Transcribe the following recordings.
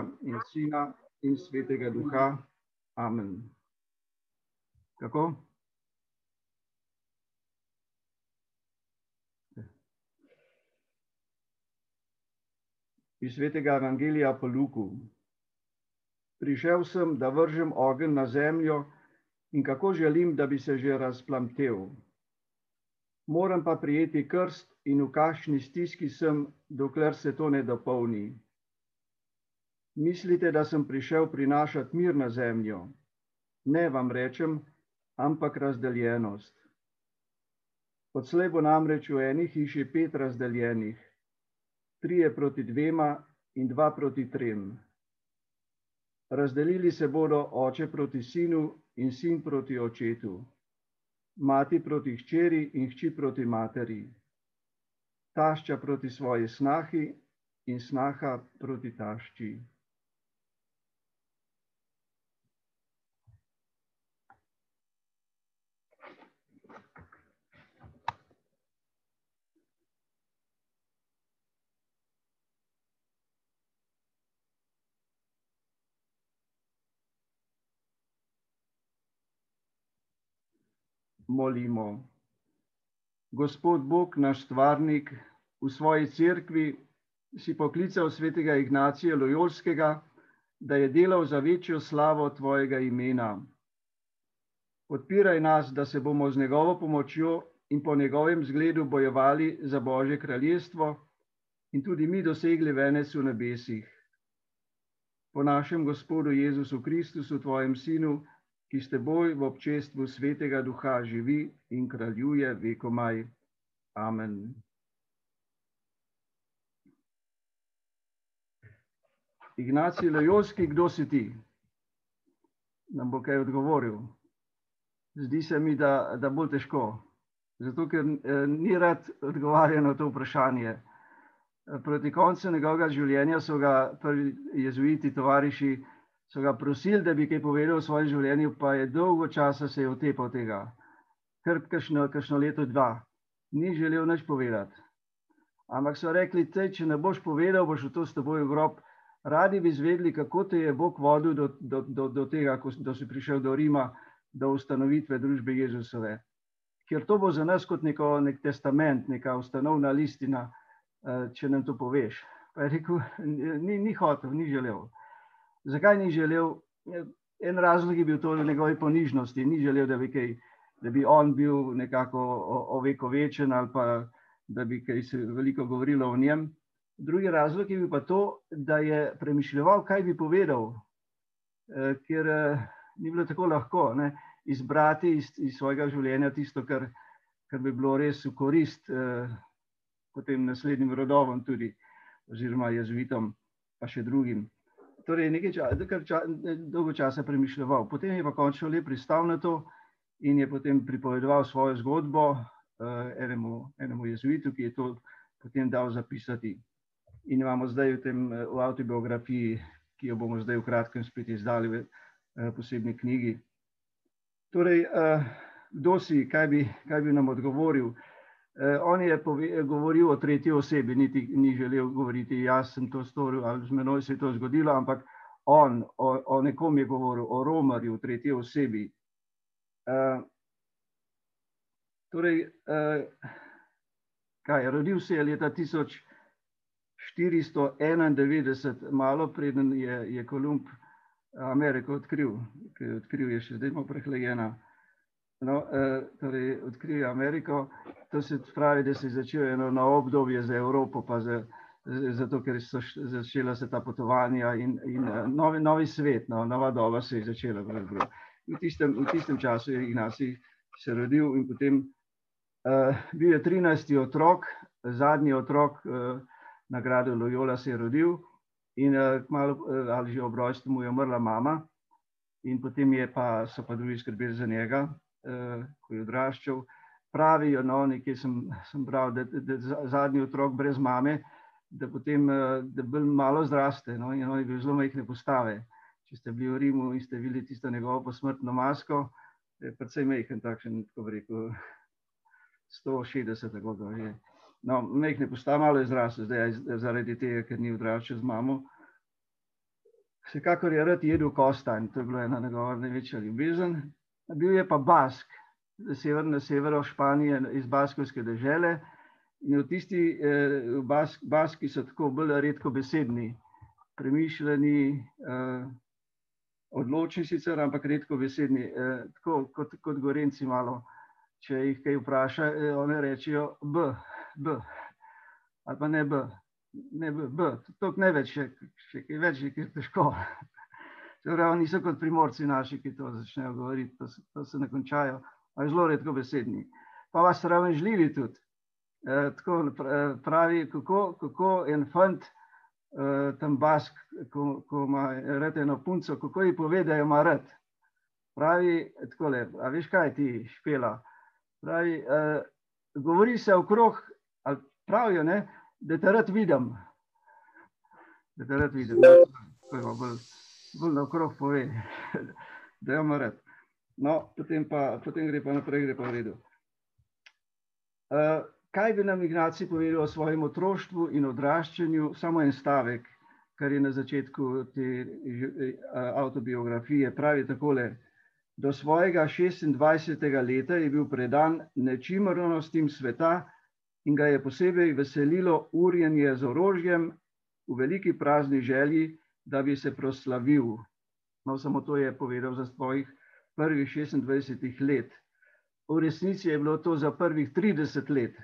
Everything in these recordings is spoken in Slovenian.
in Sina in Svetega Duha. Amen. Kako? Iz Svetega Evangelija po Luku. Prišel sem, da vržem ogenj na zemljo in kako želim, da bi se že razplamtel. Moram pa prijeti krst in v kašni stiski sem, dokler se to ne dopolni. Mislite, da sem prišel prinašati mir na zemljo? Ne vam rečem, ampak razdeljenost. Odslej bo namreč v eni hiši pet razdeljenih, trije proti dvema in dva proti trem. Razdelili se bodo oče proti sinu in sin proti očetu, mati proti hčeri in hči proti materi, tašča proti svoji snahi in snaha proti tašči. Molimo. Gospod Bog, naš stvarnik, v svoji cerkvi si poklical svetega Ignacija Lojolskega, da je delal za večjo slavo tvojega imena. Podpiraj nas, da se bomo z njegovo pomočjo in po njegovem zgledu bojevali za Božje kraljestvo in tudi mi dosegli venec v nebesih. Po našem Gospodu Jezusu Kristusu, tvojem sinu, ki s teboj v občestvu svetega duha živi in kraljuje vekomaj. Amen. Ignacij Lojolski, kdo si ti? Nam bo kaj odgovoril. Zdi se mi, da, da bolj težko. Zato, ker eh, ni rad odgovarjal na to vprašanje. Proti koncu njegovega življenja so ga prvi jezuiti, tovariši, so ga prosili, da bi kaj povedal o svojem življenju, pa je dolgo časa se je otepal tega, kar kakšno, kakšno leto, dva, ni želel nič povedati. Ampak so rekli, te, če ne boš povedal, boš to s teboj v grob. Radi bi izvedeli, kako te je Bog vodil do, do, do, do tega, ko do si prišel do Rima, do ustanovitve družbe Jezusove. Ker to bo za nas kot neko, nek testament, neka ustanovna listina, eh, če nam to poveš. Pa je rekel, ni, ni hotel, ni želel. Zakaj ni želel? En razlog je bil to v njegovi ponižnosti. Ni želel, da bi, kaj, da bi on bil nekako ovekovečen ali pa da bi se veliko govorilo o njem. Drugi razlog je bil pa to, da je premišljeval, kaj bi povedal, eh, ker eh, ni bilo tako lahko ne, izbrati iz, iz svojega življenja tisto, kar, kar bi bilo res v korist eh, potem naslednjim rodovom tudi, oziroma jezuitom, pa še drugim torej nekaj časa, kar ča, dolgo časa premišljal. Potem je pa končno le pristal na to in je potem pripovedoval svojo zgodbo uh, enemu, enemu jezuitu, ki je to potem dal zapisati. In imamo zdaj v tem v autobiografiji, ki jo bomo zdaj v kratkem spet izdali v uh, posebni knjigi. Torej, uh, kdo si, kaj bi, kaj bi nam odgovoril? Uh, Eh, on je govoril o tretji osebi, niti ni želel govoriti, jaz sem to storil ali z menoj se je to zgodilo, ampak on o, o nekom je govoril, o romarju v tretji osebi. Uh, torej, uh, kaj, rodil se je leta 1491, malo preden je, je Kolumb Ameriko odkril, ki je odkril, je še zdaj malo prehlajena. No, eh, torej, odkrili Ameriko, to se pravi, da se je začelo eno novo obdobje za Evropo, pa za, zato, ker so začela se ta potovanja in, in eh, novi, novi svet, no, nova doba se je začela. V tistem, v tistem času je Ignacij se rodil in potem uh, bil je 13. otrok, zadnji otrok uh, nagrade Loyola se je rodil in uh, malo, uh, ali že ob rojstvu mu je umrla mama in potem je pa, so pa drugi skrbeli za njega ko je odraščal. Pravijo, no, nekaj sem, sem bral, da, da zadnji otrok brez mame, da potem uh, da bolj malo zraste. No, in on je bil zelo majhne postave. Če ste bili v Rimu in ste videli tisto njegovo posmrtno masko, je precej majhen, takšen, kako bi rekel, 160, tako da je. No, majhne postave, malo je zrastel, zdaj zaradi tega, ker ni odraščal z mamo. vsekakor je rad jedel kostanj, to je bila ena njegova največja ljubezen. Bil je pa Bask, sever, na severu Španije, iz Baskovske države. In v tisti eh, bas, Baski so tako bolj redko besedni, premišljeni, eh, odločni sicer, ampak redko besedni, eh, tako kot, kot gorenci malo. Če jih kaj vpraša, eh, oni rečejo B, B, ali pa ne B, ne B, B. to ne več, še, še kaj več, je težko. Pravi, niso kot primorci naši, ki to začnejo govoriti, to, to se ne končajo, ali zelo redko besedni. Pa vas ravenžljivi tudi. E, tako pravi, kako, kako en fant, e, tam bask, ko, ko ima rad eno punco, kako ji pove, da jo ima rad. Pravi, tako le, a veš kaj ti špela? Pravi, e, govori se okrog, ali pravijo, ne, da te rad vidim. Da te rad vidim. To je bolj bolj na okrog pove, da je mrtev. No, potem, pa, potem gre pa naprej, gre pa v redu. Uh, kaj bi nam Ignacij povedal o svojem otroštvu in odraščanju? Samo en stavek, kar je na začetku te uh, autobiografije. Pravi takole: Do svojega 26. leta je bil predan nečimrnostim sveta in ga je posebej veselilo urjenje z orožjem v veliki prazni želji, da bi se proslavil. No, samo to je povedal za svojih prvih 26 let. V resnici je bilo to za prvih 30 let,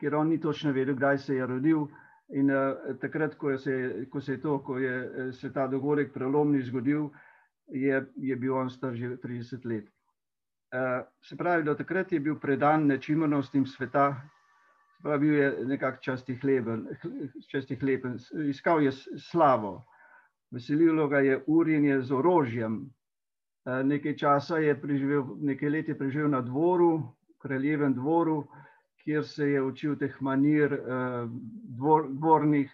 ker on ni točno vedel, kdaj se je rodil. In uh, takrat, ko, se, ko se je to, ko je eh, se ta dogodek prelomni zgodil, je, je bil on star že 30 let. Uh, se pravi, do takrat je bil predan nečimrnostim sveta, bil je nekako častih leben, častih leben, iskal je slavo, veselilo ga je urjenje z orožjem. Eh, nekaj časa je preživel, nekaj let je preživel na dvoru, kraljevem dvoru, kjer se je učil teh manir eh, dvor, dvornih,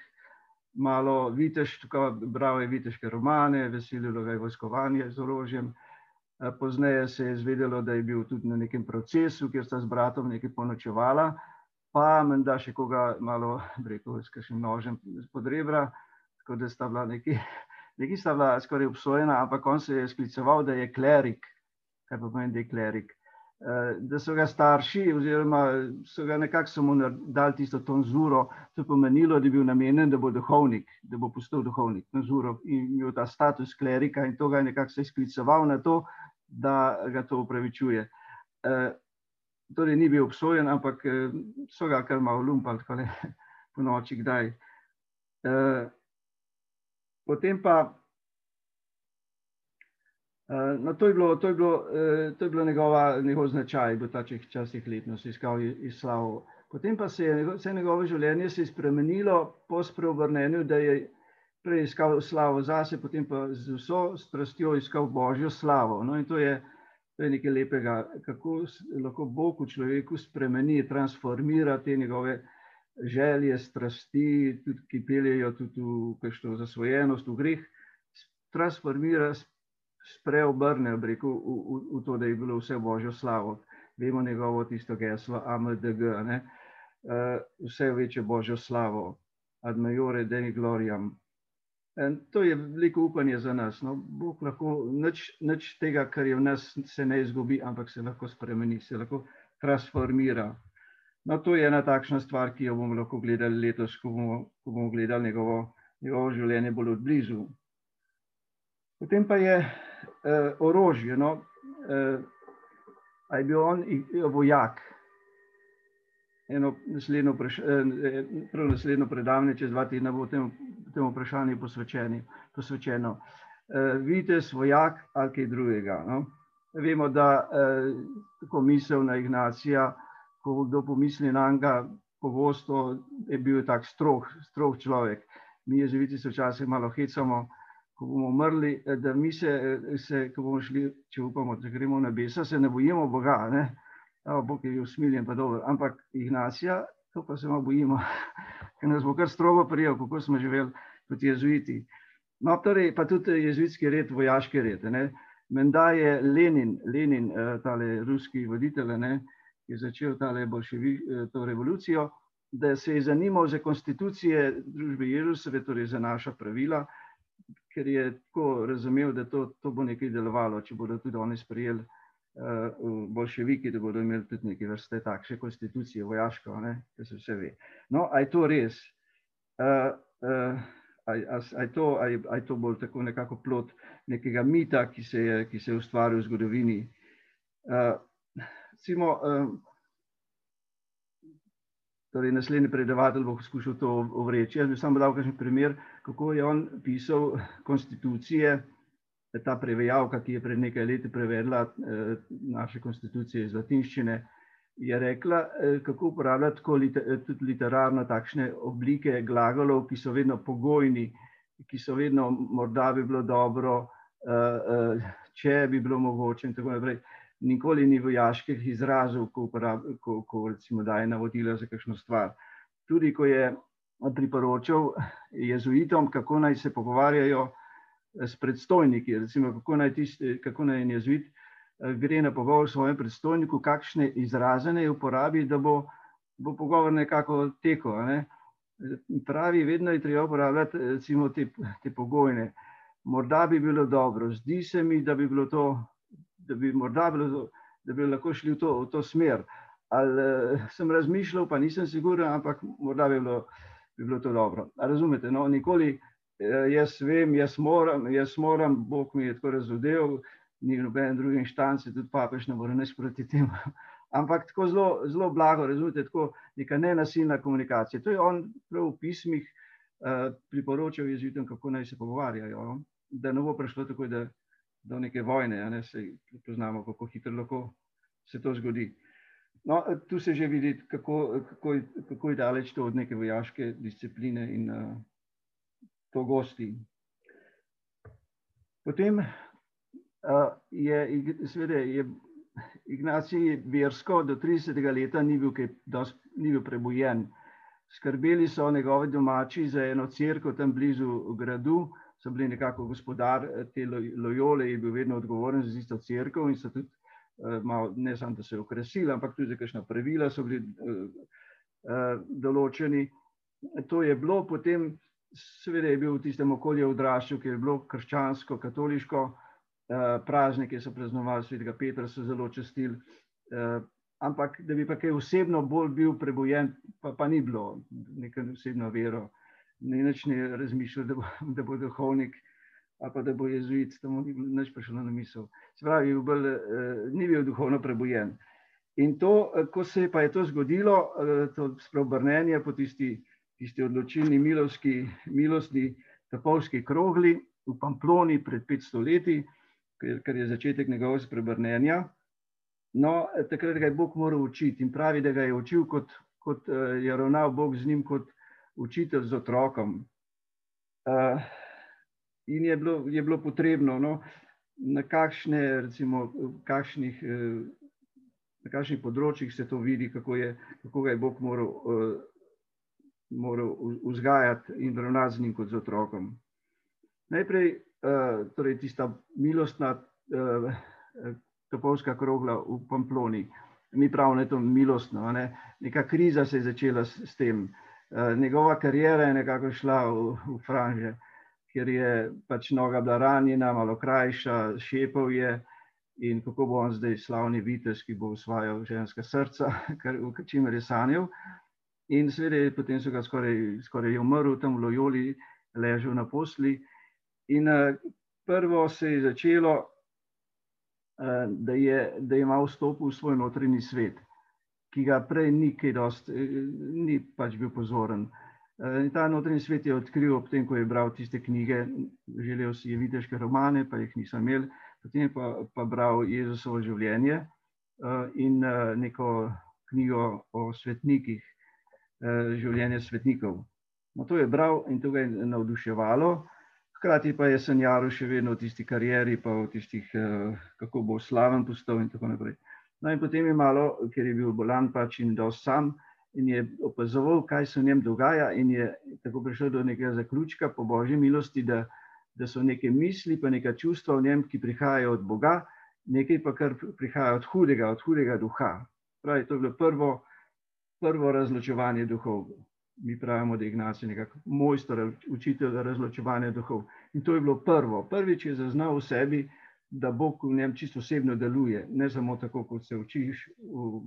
malo viteš, bral je viteške romane, veselilo ga je vojskovanje z orožjem. Eh, pozneje se je zvedelo, da je bil tudi na nekem procesu, kjer sta z bratom nekaj ponočevala, pa menda še koga malo, rekel, s kakšnim nožem pod rebra, tako da sta bila nekaj, nekaj sta bila skoraj obsojena, ampak on se je skliceval, da je klerik, kaj pa pomeni, da je klerik. Eh, da so ga starši, oziroma so ga nekako samo dali tisto tonzuro, to pomenilo, da je bil namenjen, da bo duhovnik, da bo postal duhovnik, tonzuro in imel ta status klerika, in to ga je nekako se skliceval na to, da ga to upravičuje. Torej ni bil obsojen, ampak eh, so ga kar malo lumpali, tako le po noči, kdaj. Eh, potem pa, eh, no, to je bilo, to je bilo, to je bilo njegova, njegov značaj, bo ta časih letno se iskal iz slavo. Potem pa se je vse njegovo življenje se spremenilo po spreobrnenju, da je prej iskal slavo zase, potem pa z vso strastjo iskal božjo slavo. No, in to je, To je nekaj lepega, kako lahko Bog v človeku spremeni, transformira te njegove želje, strasti, tudi, ki peljejo tudi v kakšno zasvojenost, v greh, transformira, spreobrne rekel, v, v, v to, da je bilo vse božjo slavo. Vemo njegovo tisto geslo AMDG, ne? Uh, vse večje božjo slavo, ad majore deni gloriam, In to je veliko upanje za nas. No, Bog lahko nič, nič tega, kar je v nas, se ne izgubi, ampak se lahko spremeni, se lahko transformira. No, to je ena takšna stvar, ki jo bomo lahko gledali letos, ko bomo, ko bomo gledali njegovo, njegovo življenje bolj od blizu. Potem pa je uh, orožje. No, uh, je bil on vojak? Eno naslednjo, eh, prav naslednjo predavanje, čez dva tedna bo temu, temu vprašanju posvečeno. Uh, vidite, svojak ali kaj drugega. No? Vemo, da uh, tako misel na Ignacija, ko kdo pomisli na njega, pogosto je bil tak strog, strog človek. Mi jezuiti se včasih malo hecamo, ko bomo umrli, da mi se, se ko bomo šli, če upamo, da gremo na nebesa, se ne bojimo Boga. Ne? Oh, Bog je bil smiljen, pa dobro. Ampak Ignacija, to pa se malo bojimo, ker nas bo kar strogo prijel, kako smo živeli kot jezuiti. No, torej, pa tudi jezuitski red, vojaški red. Ne. Menda je Lenin, Lenin eh, tale ruski voditelj, ne, ki je začel tale bolševi, eh, to revolucijo, da se je zanimal za konstitucije družbe Jezusove, torej za naša pravila, ker je tako razumel, da to, to bo nekaj delovalo, če bodo tudi oni sprejeli uh, bolševiki, da bodo imeli tudi neke vrste takšne konstitucije, vojaško, da se vse ve. No, a je to res? Uh, uh, a, a, a, je to, a, je, a je to bolj tako nekako plot nekega mita, ki se je, ki se je ustvaril v zgodovini? Uh, recimo, uh, Torej, naslednji predavatelj bo poskušal to ovreči. Jaz bi samo dal kakšen primer, kako je on pisal konstitucije, ta prevajalka, ki je pred nekaj leti prevedla eh, naše konstitucije iz latinščine, je rekla, eh, kako uporabljati tudi literarno takšne oblike glagolov, ki so vedno pogojni, ki so vedno morda bi bilo dobro, eh, če bi bilo mogoče in tako naprej nikoli ni vojaških izrazov, ko, uporab, ko, ko recimo daje navodila za kakšno stvar. Tudi ko je priporočal jezuitom, kako naj se pogovarjajo s predstojniki, recimo kako naj, tiste, kako naj en jezuit eh, gre na pogovor s svojim predstojniku, kakšne izraze naj uporabi, da bo, bo pogovor nekako tekel. Ne? Pravi, vedno je treba uporabljati recimo te, te pogojne. Morda bi bilo dobro, zdi se mi, da bi bilo to da bi bilo, da bi lahko šli v to, v to smer. Ali uh, sem razmišljal, pa nisem siguren, ampak morda bi bilo, bi bilo to dobro. A razumete? No, nikoli jaz vem, jaz moram, jaz moram, Bog mi je tako razudel, ni noben drugi inštanci, tudi papež ne more nič proti temu. Ampak tako zelo, zelo blago, razumete, tako neka nenasilna komunikacija. To je on prav v pismih uh, priporočal jezikom, kako naj se pogovarjajo, no? da ne bo prišlo tako, da do neke vojne, ne se poznamo, kako hitro lahko se to zgodi. No, tu se že vidi, kako, kako, kako je daleč to od neke vojaške discipline in uh, to gosti. Potem je, seveda, je Ignacij versko do 30. leta ni bil, kaj, dos, ni bil prebojen. Skrbeli so njegovi domači za eno crkvo tam blizu gradu, so bili nekako gospodar eh, te lojole, je bil vedno odgovoren za isto crkvo in so tudi uh, malo, ne samo, da se je okresili, ampak tudi za kakšna pravila so bili uh, določeni. To je bilo potem, seveda je bil v tistem okolju odraščal, ki je bilo krščansko, katoliško, uh, praznike so praznovali, svetega Petra so zelo čestili. Uh, Ampak, da bi pa kaj osebno bolj bil prebojen, pa, pa ni bilo, neko osebno vero ni nič ne razmišljal, da bo, da bo duhovnik ali pa da bo jezuit, da mu ni nič prišlo na misel. Se pravi, bil, eh, ni bil duhovno prebojen. In to, eh, ko se je pa je to zgodilo, eh, to spreobrnenje po tisti, tisti odločilni milovski, milostni tapovski krogli v Pamploni pred 500 leti, ker je začetek njegovega spreobrnenja. No, takrat ga je Bog moral učiti in pravi, da ga je učil, kot, kot je ravnal Bog z njim, kot učitelj z otrokom. Uh, in je bilo, je bilo potrebno, no, na, kakšne, recimo, kakšnih, uh, na kakšnih področjih se to vidi, kako, je, kako ga je Bog moral, uh, moral vzgajati in ravnati z njim kot z otrokom. Najprej uh, torej tista milostna uh, topovska krogla v Pamploni. Mi pravimo, da je to milostno. Ne? Neka kriza se je začela s, s tem. Uh, Eh, njegova karijera je nekako šla v, v franže, ker je pač noga bila ranjena, malo krajša, šepov je in kako bo on zdaj slavni vitez, ki bo usvajal ženska srca, kar, v čimer je sanjal. In seveda, potem so ga skoraj, skoraj umrl tam v Lojoli, ležal na posli. In uh, prvo se je začelo, uh, da, je, da je imel vstop v svoj notranji svet ki ga prej ni dost, eh, ni pač bil pozoren. Eh, in ta notranji svet je odkril ob tem, ko je bral tiste knjige, želel si je viteške romane, pa jih nisem imel, potem je pa, pa bral Jezusovo življenje eh, in neko knjigo o svetnikih, življenje svetnikov. No, to je bral in to ga je navduševalo, hkrati pa je sanjaril še vedno v tisti karieri, pa v tistih, kako bo slaven postal in tako naprej. No, in potem je malo, ker je bil bolan pač in dal sam in je opazoval, kaj se v njem dogaja, in je tako prišel do nekega zaključka, po božji milosti, da, da so neke misli, pa neka čustva v njem, ki prihajajo od Boga, nekaj pa kar prihaja od hudega, od hudega duha. Pravi, to je bilo prvo, prvo razločevanje duhov. mi pravimo, da je Ignacij nekako mojster, učitelj razločevanja duhov. In to je bilo prvo. Prvič je zaznal v sebi, da Bog v njem čisto osebno deluje, ne samo tako, kot se učiš v,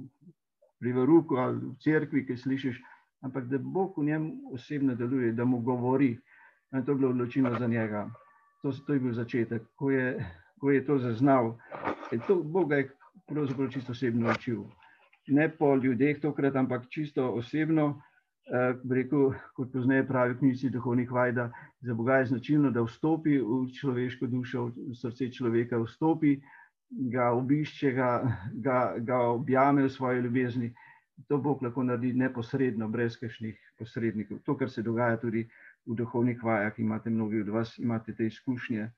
pri veruku ali v cerkvi, ki slišiš, ampak da Bog v njem osebno deluje, da mu govori. In to je bilo odločilno za njega. To, to je bil začetek, ko je, ko je to zaznal. To, Bog ga je pravzaprav čisto osebno učil. Ne po ljudeh, tokrat, ampak čisto osebno. Uh, rekel, kot pozneje pravi knjižni duhovnik Vajda, za Boga je značilno, da vstopi v človeško dušo, v srce človeka, vstopi, ga obišče, ga, ga, ga objame v svoje ljubezni. To Bog lahko naredi neposredno, brez kakšnih posrednikov. To, kar se dogaja tudi v duhovnih vajah, imate mnogi od vas, imate te izkušnje.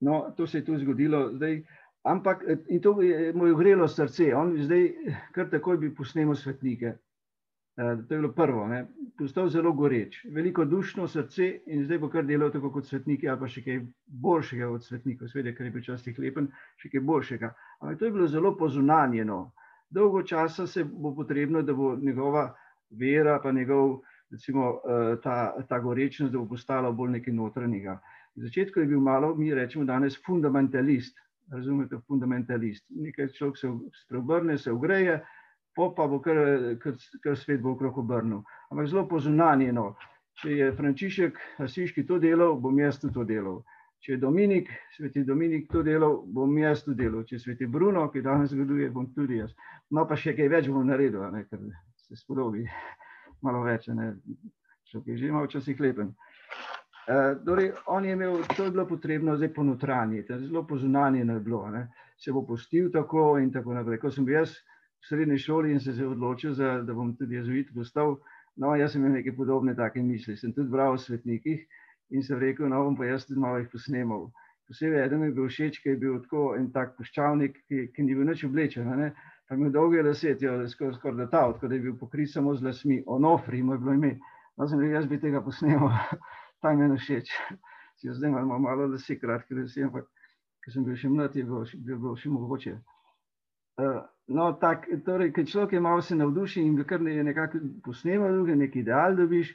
No, to se je tu zgodilo, zdaj, ampak in to je mu ogrelo srce. On zdaj kar takoj bi posnemal svetnike. Uh, to je bilo prvo, ne. postal zelo goreč, veliko dušno srce in zdaj bo kar delal tako kot svetniki, ali pa še kaj boljšega od svetnikov, seveda, ker je bil časih lepen, še kaj boljšega. Ampak to je bilo zelo pozunanjeno. Dolgo časa se bo potrebno, da bo njegova vera, pa njegov, recimo, ta, ta gorečnost, da bo postala bolj nekaj notranjega. V začetku je bil malo, mi rečemo danes, fundamentalist. Razumete, fundamentalist. Nekaj človek se spreobrne, se ugreje, po pa bo kar, kar, kar svet bo okrog obrnil. Ampak zelo pozunanjeno. Če je Frančišek Asiški to delal, bom jaz to delal. Če je Dominik, sveti Dominik to delal, bom jaz to delal. Če je sveti Bruno, ki danes zgoduje, bom tudi jaz. No, pa še kaj več bom naredil, ne, ker se spodobi malo več. Še kaj že ima včasih lepen. Uh, torej, on je imel, to je bilo potrebno zdaj ponotranjiti, zelo pozunanjeno je bilo. Ne. Se bo postil tako in tako naprej. Ko sem bil jaz v srednji šoli in se je odločil, za, da bom tudi jezuit postal. No, jaz sem imel neke podobne take misli. Sem tudi bral o svetnikih in sem rekel, no, bom pa jaz tudi malo jih posnemal. Posebej eden mi je bil všeč, ki je bil tako en tak puščavnik, ki, ki ni bil nič oblečen, ne? pa imel dolge lase, skoraj skor da ta, da je bil pokrit samo z lasmi, onofri, moj bilo ime. No, sem rekel, jaz bi tega posnemal, ta mi je všeč. Si zdaj imamo malo lase, kratke lase, ampak ker sem bil še mlad, je bilo, je bilo še mogoče. Uh, No, tak, torej, ker človek je malo se navdušen in kar ne, nekako posnema druge, nek ideal dobiš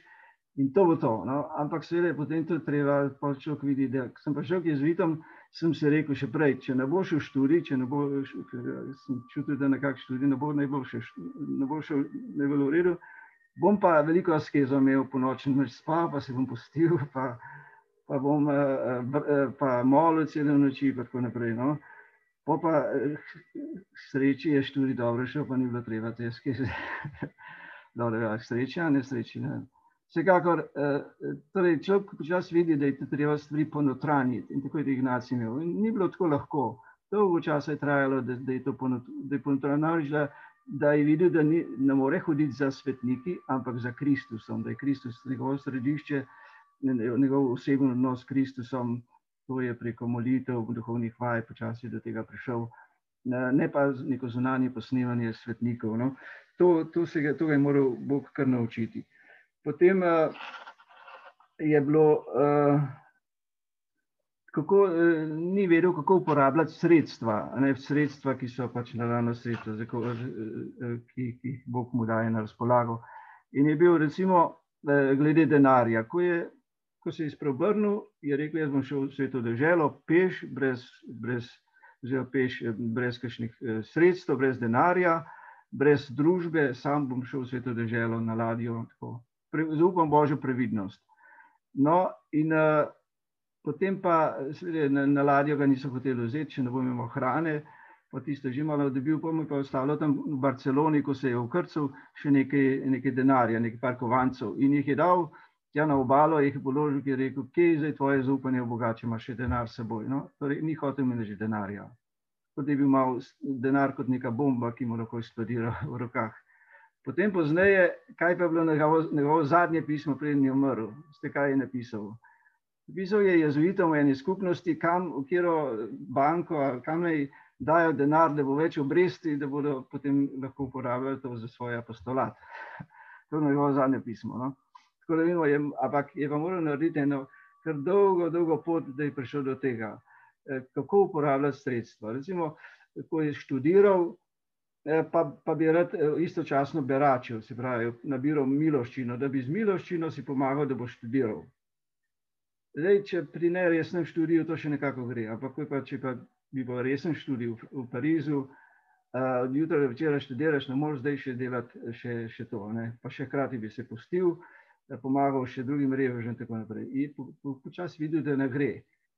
in to bo to. No. Ampak seveda je potem to treba, pa človek vidi, da sem pa šel k jezuitom, sem se rekel še prej, če ne boš v študij, če ne boš, sem čutil, da nekak študij ne bo najboljše, ne bo šel najbolj v redu, bom pa veliko askezo imel po noči, noč spal, pa se bom postil, pa, pa bom pa molil celo noči, pa tako naprej. No. Po pa sreči je študi dobro šel, pa ni bilo treba te skeze. Dobro, ja, sreča, ne sreči. Ne. Vsekakor, torej človek počas vidi, da je treba stvari ponotranjiti in tako je Ignacij imel. In ni bilo tako lahko. Dolgo časa je trajalo, da, da je to ponotranjeno, da, je videl, da ni, ne more hoditi za svetniki, ampak za Kristusom, da je Kristus njegovo središče, njegov osebno odnos s Kristusom, to je preko molitev, duhovnih vaj, počasi do tega prišel, ne pa neko zunanje posnemanje svetnikov. No. To, to, se ga, to ga je moral Bog kar naučiti. Potem uh, je bilo, uh, kako uh, ni vedel, kako uporabljati sredstva, ne sredstva, ki so pač naravno sredstva, ki, ki jih Bog mu daje na razpolago. In je bil, recimo, glede denarja, ko je ko se je spreobrnil, je rekel: Jaz bom šel v sveto državo, peš, brez, brez, peš, brez kakšnih eh, sredstev, brez denarja, brez družbe, sam bom šel v sveto državo na ladjo. Zaupam Božjo previdnost. No, in uh, potem pa seveda, na, na ladjo ga niso hoteli vzeti, če ne bom imel hrane. Pa tisto že malo dobil, pa mu je ostalo tam v Barceloni, ko se je vkrcal, še nekaj, nekaj denarja, nekaj parkovancev in jih je dal tja na obalo, jih je položil, ki je rekel, kje je zdaj tvoje zaupanje v Boga, če imaš še denar s seboj. No? Torej, ni hotel imeti denarja. Kot je bil mal denar kot neka bomba, ki mu lahko eksplodira v rokah. Potem pozneje, kaj pa je bilo njegovo zadnje pismo, preden je umrl, ste kaj je napisal. Pisal je jezuitom v eni skupnosti, kam, v katero banko, kam naj dajo denar, da bo več obresti, da bodo potem lahko uporabljali to za svoj apostolat. To je njegovo zadnje pismo. No? Tako da vidimo, je, ampak je pa moral narediti eno kar dolgo, dolgo pot, da je prišel do tega, eh, kako uporabljati sredstva. Recimo, ko je študiral, pa, pa bi rad istočasno beračil, se pravi, nabiral miloščino, da bi z miloščino si pomagal, da bo študiral. Zdaj, če pri neresnem študiju to še nekako gre, ampak pa, če pa bi bil resen študij v, v Parizu, uh, jutra večera študiraš, ne moreš zdaj še delati še, še to, ne? pa še hkrati bi se pustil, pomagal še drugim revežem in tako naprej. In po, po, počasi videl, da ne gre.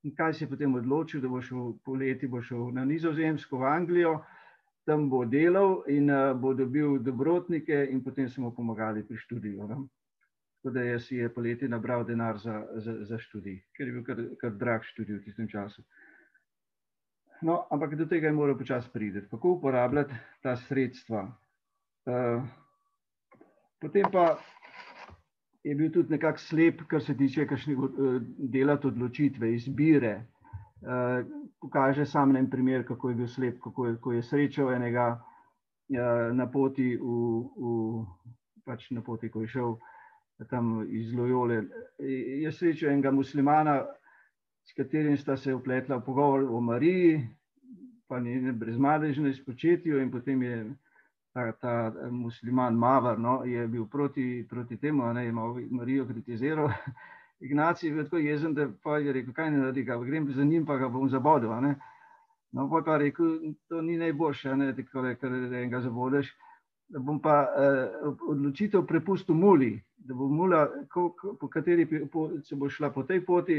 In kaj si potem odločil, da bo šel poleti, bo šel na nizozemsko, v Anglijo, tam bo delal in uh, bo dobil dobrotnike in potem smo pomagali pri študiju. Ne? Tako da je si je poleti nabral denar za, za, za študij, ker je bil kar, kar drag študij v tistem času. No, ampak do tega je moral počasi priti, kako uporabljati ta sredstva. Uh, potem pa je bil tudi nekako slep, kar se tiče uh, delati odločitve, izbire. Uh, pokaže sam en primer, kako je bil slep, kako je, ko je srečal enega uh, na poti, v, v, pač na poti, ko je šel tam iz Lojole. Je srečo enega muslimana, s katerim sta se upletla v pogovor o Mariji, pa njene brezmadežne spočetju in potem je ta, ta musliman Mavar, no, je bil proti, proti temu, ne, je Marijo kritiziral. Ignacij je tako jezen, da pa je rekel, kaj ne naredi, ga grem za njim, pa ga bom zabodel. No, pa je rekel, to ni najboljše, ne, tako da enega zabodeš bom pa uh, odločitev prepustil muli, da bo mula, ko, ko, po kateri, po, če bo šla po tej poti,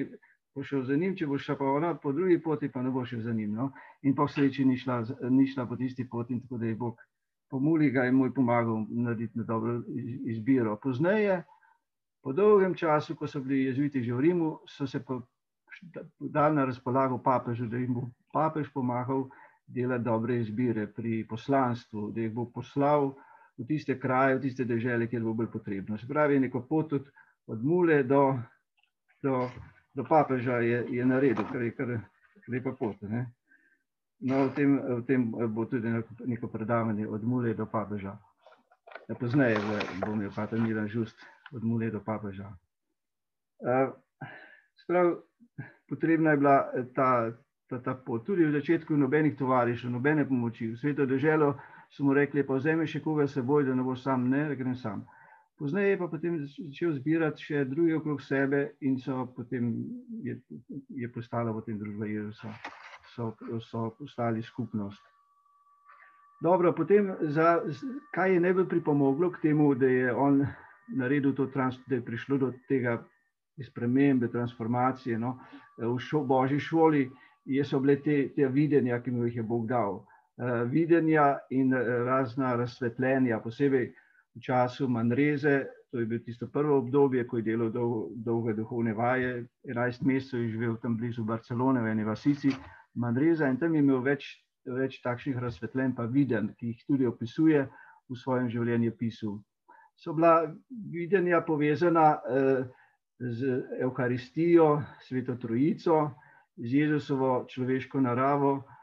bo šel za njim, če bo šla pa ona po drugi poti, pa ne bo šel za njim. No? In po sreči ni šla, ni šla po tisti poti, in tako da je Bog po muli ga je moj pomagal narediti na dobro izbiro. Pozneje, po dolgem času, ko so bili jezuiti že v Rimu, so se pa dali na razpolago papežu, da jim bo papež pomagal delati dobre izbire pri poslanstvu, da jih bo poslal v tiste kraje, v tiste države, kjer bo bolj potrebno. Se pravi, neko pot od, od mule do, do, do papeža je, je naredil, kar je kar lepa pot. Ne? No, v tem, v tem bo tudi neko predavanje od mule do papeža. Ja, pozneje bo imel pater Milan Žust od mule do papeža. Uh, sprav, potrebna je bila ta, ta, ta pot. Tudi v začetku nobenih tovarišev, nobene pomoči. V svetu državo so mu rekli, pa vzemi še koga seboj, da ne boš sam, ne, da grem sam. Pozneje je pa potem začel zbirati še druge okrog sebe in so potem je, je postala potem družba Jezusa, so, so postali skupnost. Dobro, potem za, kaj je najbolj pripomoglo k temu, da je on naredil to, trans, da je prišlo do tega spremembe, transformacije no, v šo, božji šoli, so bile te, te videnja, ki mu jih je Bog dal. Uh, videnja in uh, razna razsvetljenja, posebej v času Manreze, to je bilo tisto prvo obdobje, ko je delal dol, dolge duhovne vaje, 11 mesecev je živel tam blizu Barcelone, v eni vasici Manreza in tam je imel več, več takšnih razsvetljenj, pa viden, ki jih tudi opisuje v svojem življenju pisu. So bila videnja povezana uh, z Euharistijo, Sveto Trojico, z Jezusovo človeško naravo, eh,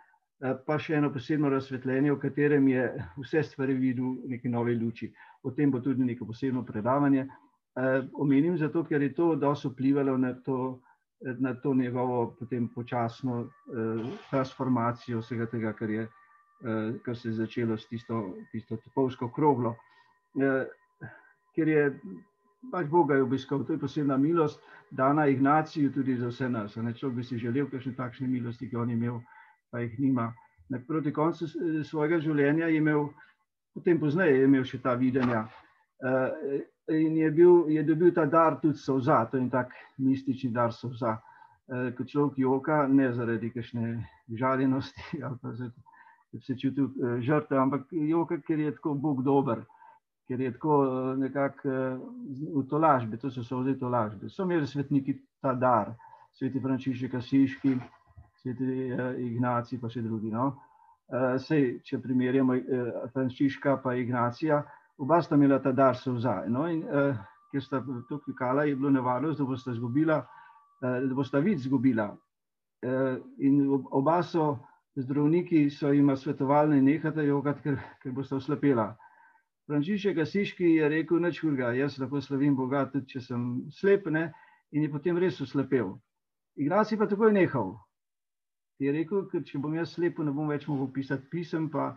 pa še eno posebno razsvetljenje, v katerem je vse stvari videl v neki novi luči. O tem bo tudi neko posebno predavanje. Eh, omenim zato, ker je to dosto vplivalo na to, na to njegovo potem počasno eh, transformacijo vsega tega, kar, je, kar se je začelo s tisto, tisto topovsko kroglo. Ker je pač Boga je obiskal, to je posebna milost, dana Ignaciju tudi za vse nas. Človek bi si želel kakšne takšne milosti, ki on je imel, pa jih nima. Proti koncu svojega življenja je imel, potem pozneje je imel še ta videnja. Uh, in je, bil, je dobil ta dar tudi solza, to je tak mistični dar solza. Uh, ko človek joka, ne zaradi kakšne žaljenosti, ali pa zaradi, da se čuti uh, žrtev, ampak joka, ker je tako Bog dober ker je tako eh, nekako eh, v tolažbi, to so vse tolažbe. So imeli svetniki ta dar, sveti Frančišek, Asiški, sveti eh, Ignaci, pa še drugi. No? Sej, če primerjamo Frančiška in Ignacija, oba sta imela ta dar se vzaj. No? In ker sta to klikala, je bilo nevarnost, da bosta izgubila, da bosta vid izgubila. In oba so zdravniki, so jim svetovali, da nehate jogati, ker, ker bosta oslepela. Frančišek Asiški je rekel, nič hurga, jaz lahko slavim Boga, tudi če sem slep, ne? in je potem res uslepel. Ignaci pa takoj nehal. Je rekel, ker če bom jaz slep, ne bom več mogel pisati pisem, pa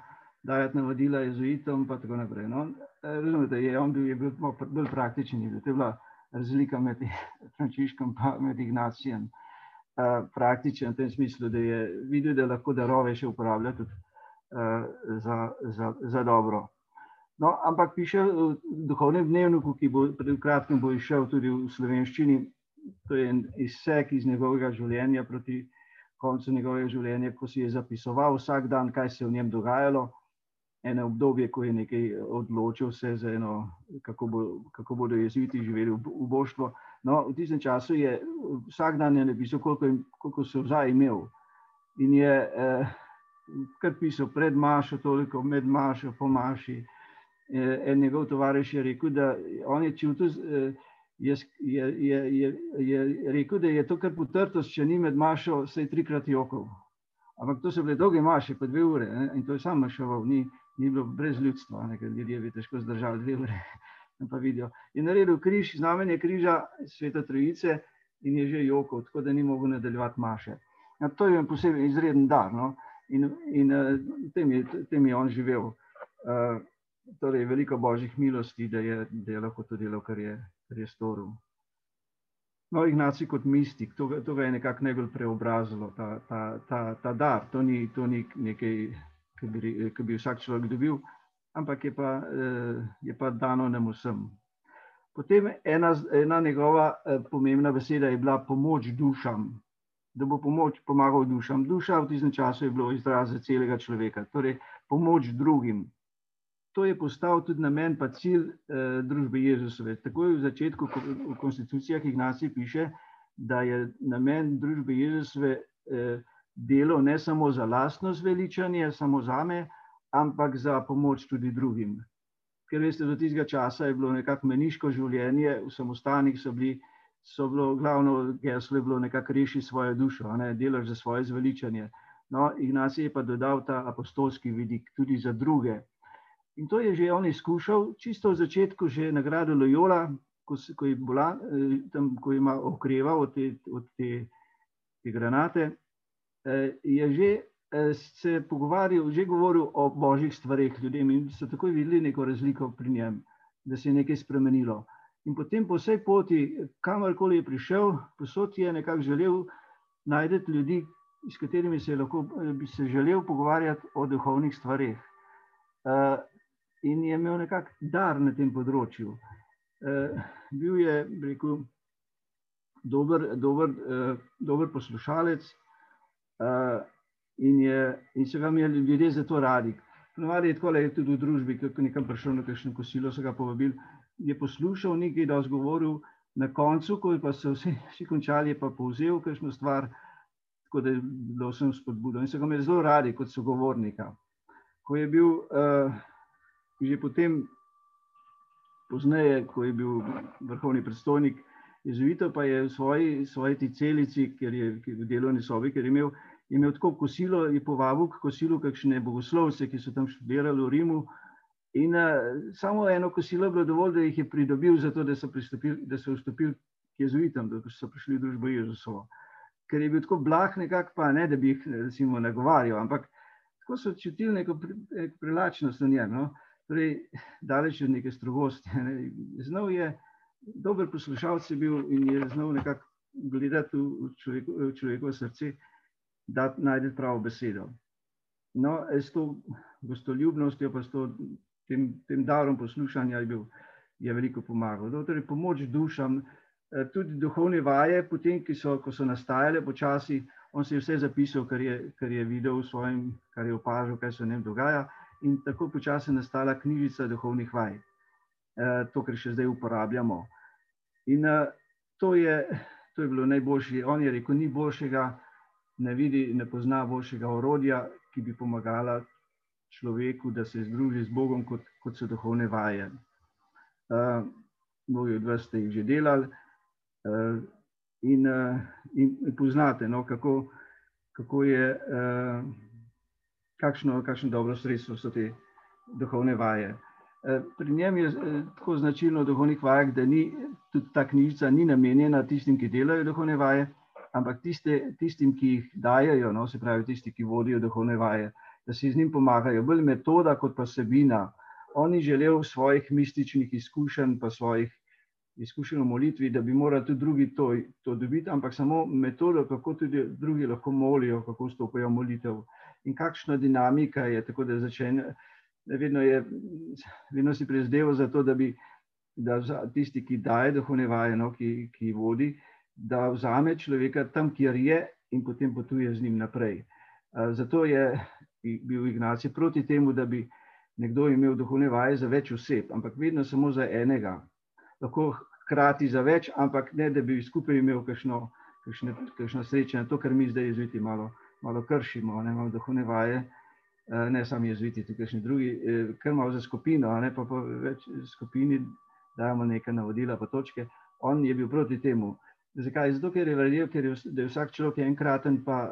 dajati navodila jezuitom in tako naprej. No, razumete, je on bil, je bil bolj praktičen, je bil. to je bila razlika med Frančiškom in Ignacijem. Uh, praktičen v tem smislu, da je videl, da lahko darove še uporablja tudi uh, za, za, za dobro. No, ampak piše v duhovnem dnevniku, ki bo pred kratkim bo išel tudi v slovenščini, to je en izsek iz njegovega življenja proti koncu njegovega življenja, ko si je zapisoval vsak dan, kaj se je v njem dogajalo, eno obdobje, ko je nekaj odločil se za eno, kako, bo, kako bodo jezviti živeli v, boštvo. No, v tistem času je vsak dan je napisal, koliko, koliko se vzaj imel. In je eh, kar pisal pred mašo, toliko med mašo, po maši. Eh, en njegov tovariš je rekel, da on je čutil, eh, je, je, je, je, je rekel, da je to kar potrtost, če ni med mašo, se je trikrat jokal. Ampak to so bile dolge maše, pa dve ure ne? in to je sam mašoval, ni, ni bilo brez ljudstva, ker ljudje bi težko zdržali dve ure. Pa vidijo. Je naredil križ, znamenje križa sveta Trojice in je že jokal, tako da ni mogel nadaljevati maše. Ja, to je posebej izreden dar. No? In, in uh, tem, je, tem je on živel. Uh, torej, veliko božjih milosti, da je, da je lahko to delo, kar je, kar je storil. No, Ignaci kot mistik, to, to ga je nekako najbolj preobrazilo, ta, ta, ta, ta dar. To ni, to ni nekaj, kar bi, bi vsak človek dobil, ampak je pa, eh, je pa dano nam vsem. Potem ena, ena njegova eh, pomembna beseda je bila pomoč dušam, da bo pomoč pomagal dušam. Duša v tistem času je bilo izraz celega človeka, torej pomoč drugim to je postal tudi namen, pa cilj eh, družbe Jezusove. Tako je v začetku v konstitucijah Ignacij piše, da je namen družbe Jezusove eh, delo ne samo za lastno zveličanje, samo za me, ampak za pomoč tudi drugim. Ker veste, do tistega časa je bilo nekako meniško življenje, v samostanih so bili, so bilo glavno geslo je bilo nekako reši svojo dušo, ne, delaš za svoje zveličanje. No, Ignacij je pa dodal ta apostolski vidik tudi za druge. In to je že on izkušal, čisto v začetku, že nagrado Loyola, ko, ko, je bola, eh, tam, ko ima okreval od te, od te, te granate, eh, je že eh, se pogovarjal, že govoril o božjih stvarih ljudem in so takoj videli neko razliko pri njem, da se je nekaj spremenilo. In potem po vsej poti, kamorkoli je prišel, posod je nekako želel najti ljudi, s katerimi se je lahko bi se želel pogovarjati o duhovnih stvarih in je imel nekako dar na tem področju. Uh, bil je, rekel, dober, dober, uh, dober poslušalec uh, in, je, in so ga imeli ljudje za to radi. Ponovadi je tako, da je tudi v družbi, ko je nekam prišel na kakšno kosilo, so ga povabili, je poslušal nekaj, da je zgovoril, na koncu, ko je pa se vsi, vsi končali, je pa povzel kakšno stvar, tako da je bilo vsem spodbudo. In so ga imeli zelo radi kot sogovornika. Ko je bil uh, že potem, pozneje, ko je bil vrhovni predstojnik jezuitov, pa je v svoji, svoji celici, ker je v delovni sobi, ker je imel, imel tako kosilo, je povabil k kosilu kakšne bogoslovce, ki so tam študirali v Rimu. In uh, samo eno kosilo je bilo dovolj, da jih je pridobil, zato da so, da so vstopili k jezuitom, da so prišli v družbo Jezusovo. Ker je bil tako blah, nekako pa ne, da bi jih recimo, nagovarjal, ampak tako so čutili neko privlačnost v njem. No? Torej, daleč od neke strogosti. Ne. Znal je, dober poslušalec je bil in je znal nekako gledati v, človeko, v človekovo srce, da najde pravo besedo. No, s to gostoljubnostjo, pa s to, tem, tem darom poslušanja je, bil, je veliko pomagal. No, torej, pomoč dušam, eh, tudi duhovne vaje, potem, so, ko so nastajale počasi, on se je vse zapisal, kar je, kar je videl v svojem, kar je opažal, kaj se v njem dogaja in tako počasi nastala knjižica duhovnih vaj, eh, to, kar še zdaj uporabljamo. In eh, to je, to je bilo najboljše. On je rekel, ni boljšega, ne vidi, ne pozna boljšega orodja, ki bi pomagala človeku, da se združi z Bogom, kot, kot so duhovne vaje. Uh, mnogi od vas ste jih že delali uh, in, uh, in, poznate, no, kako, kako je. Uh, kakšno, kakšno dobro sredstvo so te duhovne vaje. E, pri njem je e, tako značilno v duhovnih vajah, da ni, tudi ta knjižica ni namenjena tistim, ki delajo duhovne vaje, ampak tiste, tistim, ki jih dajajo, no, se pravi tisti, ki vodijo duhovne vaje. da si z njim pomagajo, bolj metoda kot pa sebina. On ni želel svojih mističnih izkušenj, pa svojih izkušenj v molitvi, da bi morali tudi drugi to, to dobiti, ampak samo metodo, kako tudi drugi lahko molijo, kako vstopajo v molitev in kakšna dinamika je. Tako da začne, vedno, je, vedno si prizdeval za to, da bi da tisti, ki daje duhovne vaje, no, ki, ki vodi, da vzame človeka tam, kjer je in potem potuje z njim naprej. Zato je bil Ignaci proti temu, da bi nekdo imel duhovne vaje za več oseb, ampak vedno samo za enega. Lahko hkrati za več, ampak ne, da bi skupaj imel kakšno, kakšne, kakšno srečanje. To, kar mi zdaj jezviti malo, malo kršimo, ne imamo duhovne vaje, ne sami jezviti, tudi kakšni drugi, kar malo za skupino, ne pa po več skupini dajemo neka navodila pa točke. On je bil proti temu. Zakaj? Zato, ker je verjel, ker je, da je vsak človek enkraten, pa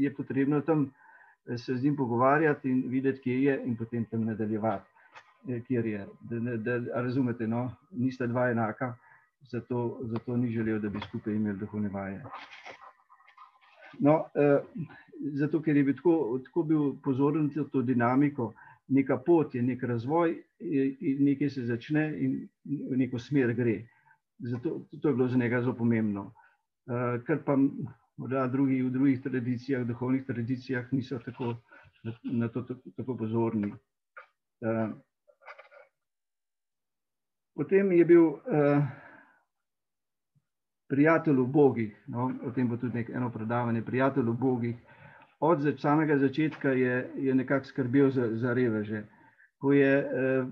je potrebno tam se z njim pogovarjati in videti, kje je in potem tam nadaljevati. Kjer je, da, da, da razumete, no, nista dva enaka, zato, zato ni želel, da bi skupaj imeli duhovne vaje. No, eh, zato, ker je bil tako, tako bil pozoren na to dinamiko, neka pot je, nek razvoj, in nekaj se začne in v neko smer gre. Zato to je bilo za njega zelo pomembno. Uh, ker pa morda drugi v drugih tradicijah, duhovnih tradicijah, niso tako na, na to tako, tako pozorni. Uh, potem je bil uh, prijatelj v Bogih, no, o tem bo tudi nek, eno predavanje, prijatelj v Bogih. Od samega začetka je, je nekako skrbel za, za reveže. Ko je uh,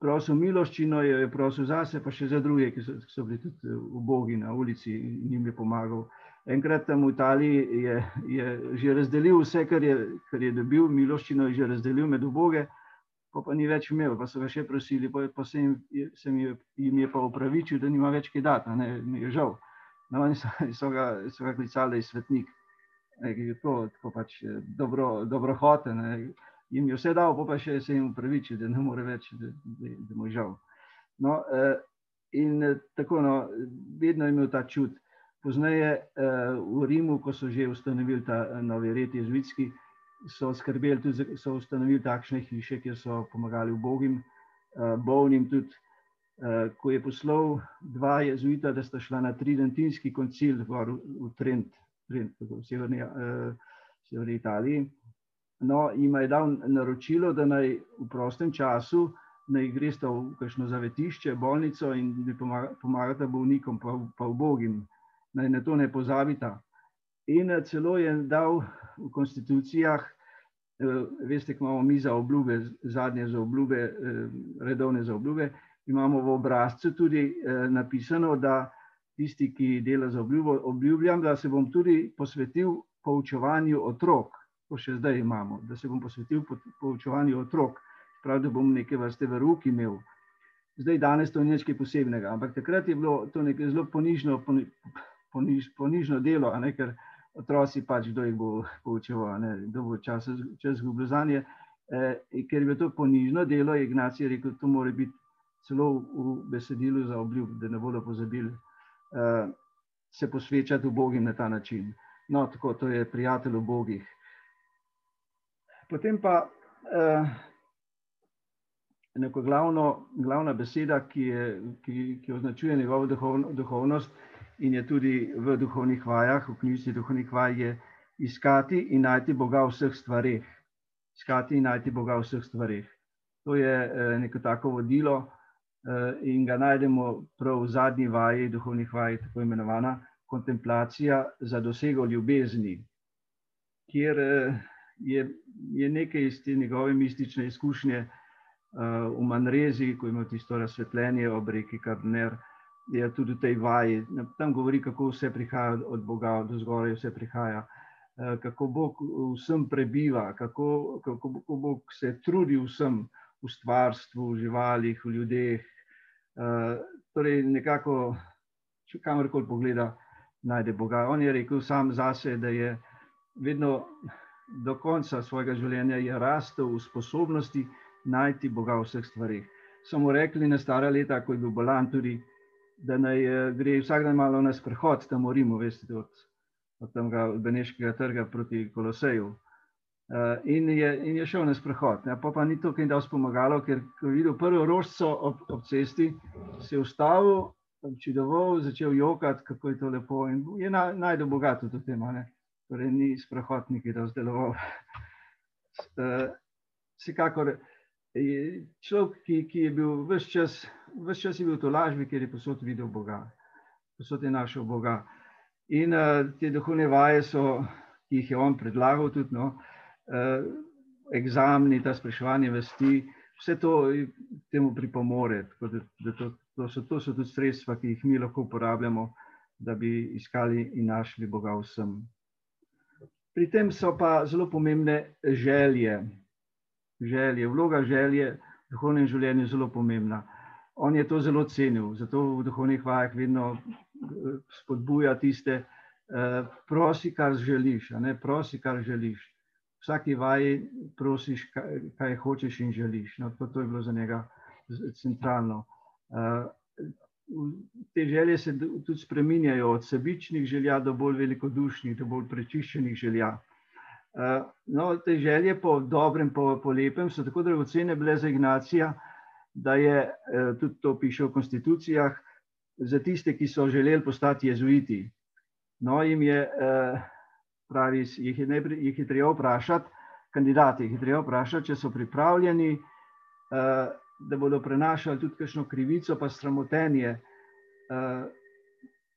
prosil miloščino, jo je prosil zase, pa še za druge, ki so, ki so bili tudi v Bogi na ulici in jim je pomagal. Enkrat tam v Italiji je, je že razdelil vse, kar je, kar je dobil, miloščino je že razdelil med oboge, pa, pa ni več imel, pa so ga še prosili, pa, pa se, jim, se jim, je, jim je pa upravičil, da nima več kaj dati, ne, mi je žal. No, oni so, so, ga, so ga klicali, svetnik. Ne, je to, tako pač dobro, dobro hote. Ne jim je vse dal, pa, pa še se jim upraviči, da ne more več, da, da, da mu je žal. No, eh, in eh, tako, no, vedno je imel ta čut. Poznaje eh, v Rimu, ko so že ustanovili ta novi red jezuitski, so skrbeli tudi, so ustanovili takšne hiše, kjer so pomagali ubogim, bolnim tudi, ko je poslal dva jezuita, da sta šla na tridentinski koncil v Trent, Trent v severni, severni Italiji, No, jim je dal naročilo, da naj v prostem času naj greste v kakšno zavetišče, bolnico in da pomagate bolnikom, pa, pa v Bogim, naj na to ne pozabite. In celo je dal v konstitucijah, veste, ko imamo mi za obljube, zadnje za obljube, redovne za obljube, imamo v obrazcu tudi napisano, da tisti, ki dela za obljubo, obljubljam, da se bom tudi posvetil poučevanju otrok. To še zdaj imamo, da se bom posvetil poučevanju otrok, prav da bom neke vrste veruk imel. Zdaj, danes to ni nič posebnega, ampak takrat je bilo to nekaj zelo ponižno, poniž, ponižno delo, ne, ker otroci pač kdo jih bo poučeval, ne, kdo bo čas, čas zgubil za nje. Eh, ker je bilo to ponižno delo, je Ignacej rekel, to mora biti celo v besedilu za obljub, da ne bodo pozabili eh, se posvečati v Bogim na ta način. No, tako, to je prijatelj v Bogih. Potem pa eh, neko glavno, glavna beseda, ki, je, ki, ki označuje njegovo duhovno, duhovnost in je tudi v duhovnih vajah, v knjižnici duhovnih vaj, je iskati in najti Boga v vseh stvareh. Iskati in najti Boga v vseh stvareh. To je eh, neko tako vodilo eh, in ga najdemo prav v zadnji vaji, duhovnih vaj, tako imenovana kontemplacija za dosego ljubezni, kjer eh, je, je nekaj iz te njegove mistične izkušnje v Manrezi, ko ima tisto razsvetljenje ob reki Kardner, je tudi v tej vaji. Tam govori, kako vse prihaja od Boga, od zgoraj vse prihaja, uh, kako Bog vsem prebiva, kako, kako, kako Bog se trudi vsem v stvarstvu, v živalih, v ljudeh. Uh, torej, nekako, če kamorkoli pogleda, najde Boga. On je rekel sam zase, da je vedno do konca svojega življenja je rastel v sposobnosti najti Boga v vseh stvarih. Samo rekli na stara leta, ko je bil bolan, tudi, da naj eh, gre vsak dan malo na sprehod tam v Rimu, veste, od, od tega Beneškega trga proti Koloseju. Uh, in, je, in je šel na sprehod. Ne. Pa, pa ni to, kaj da je pomagalo, ker ko je videl prvo rožco ob, ob cesti, se je ustavil, občudoval, začel jokati, kako je to lepo. In je na, najdel bogato to tema. Ne. Torej, ni sprehod nekaj razdeloval. uh, vsekakor je človek, ki, ki je bil vse čas, vse čas je bil to lažbi, ker je posod videl Boga, posod je našel Boga. In uh, te duhovne vaje so, ki jih je on predlagal, tudi no, uh, egzamni, ta spraševanje vesti, vse to temu pripomore. Da, da to, to, so, to so tudi sredstva, ki jih mi lahko uporabljamo, da bi iskali in našli Boga vsem. Pri tem so pa zelo pomembne želje. želje. Vloga želje v duhovnem življenju je zelo pomembna. On je to zelo cenil, zato v duhovnih vajah vedno eh, spodbuja tiste, eh, prosi, kar želiš. Prosi, kar želiš. Vsaki vaji prosiš, kaj, kaj hočeš in želiš. No, to, to je bilo za njega centralno. Eh, te želje se tudi spreminjajo od sebičnih želja do bolj velikodušnih, do bolj prečiščenih želja. No, te želje po dobrem, po, po lepem so tako dragocene bile za Ignacija, da je eh, tudi to piše v konstitucijah, za tiste, ki so želeli postati jezuiti. No, jim je, eh, pravi, jih je, najprej, jih je treba vprašati, kandidati jih je treba vprašati, če so pripravljeni da bodo prenašali tudi kakšno krivico, pa sramotenje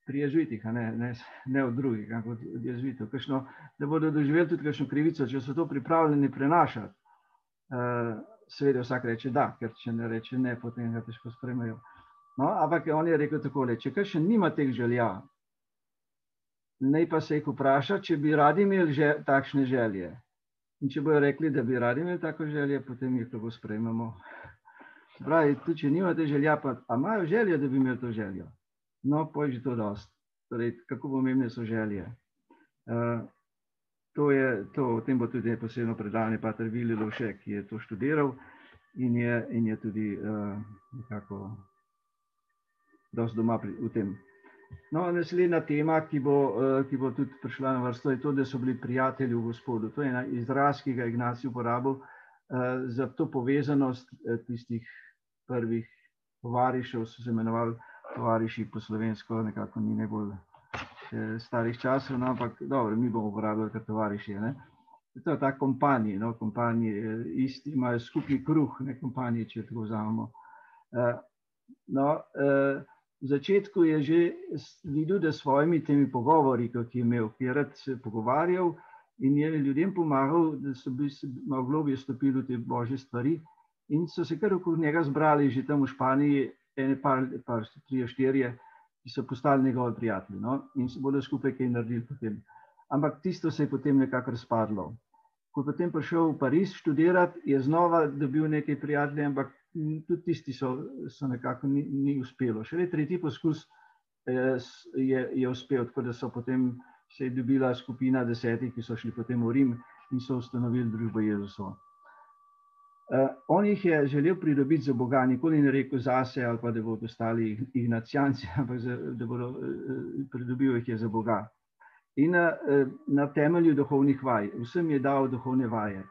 pri jezuitih, ne, ne, ne od drugih, kot od jezuitov. Kakšno, da bodo doživeli tudi kakšno krivico, če so to pripravljeni prenašati. Seveda vsak reče da, ker če ne reče ne, potem ga težko spremljajo. No, ampak on je rekel tako, če kaj še nima teh želja, naj pa se jih vpraša, če bi radi imeli že takšne želje. In če bojo rekli, da bi radi imeli tako želje, potem jih lahko sprejmemo. Pravi, tudi če nimate želja, pa imajo željo, da bi imeli to željo. No, že to dost. Torej, kako pomembne so želje. Uh, to je, to, o tem bo tudi posebno predavanje Pater Vili Lovše, ki je to študiral in je, in je tudi uh, nekako dost doma pri, v tem. No, naslednja tema, ki bo, uh, ki bo tudi prišla na vrsto, je to, da so bili prijatelji v gospodu. To je ena izraz, ki ga Ignacij uporabil uh, za to povezanost uh, tistih prvih tovarišev, so se imenovali tovariši po slovensko, nekako ni najbolj starih časov, no, ampak dobro, mi bomo uporabljali kot tovariši. Ne. To je ta kompanij, no, kompanij, eh, isti imajo skupni kruh, ne kompanij, če tako vzamemo. Uh, no, uh, v začetku je že videl, da s svojimi temi pogovori, ki je imel, ki je rad se pogovarjal in je ljudem pomagal, da so bili malo globje stopili v te božje stvari, In so se kar okrog njega zbrali, že tam v Španiji, ene par, par tri, štiri, ki so postali njegovi prijatelji no? in se bodo skupaj kaj naredili. Potem. Ampak tisto se je potem nekako razpadlo. Ko je potem prišel v Pariz študirati, je znova dobil nekaj prijateljev, ampak tudi tisti so, so nekako ni, ni uspelo. Še le tretji poskus eh, je, je uspel, tako da so potem se je dobila skupina desetih, ki so šli potem v Rim in so ustanovili družbo Jezusova. Uh, on jih je želel pridobiti za Boga, nikoli ni rekel zase, ali pa da bodo ostali ignacijanci, ampak za, da bodo uh, pridobili jih za Boga. In uh, na temelju duhovnih vaj, vsem je dal duhovne vaje.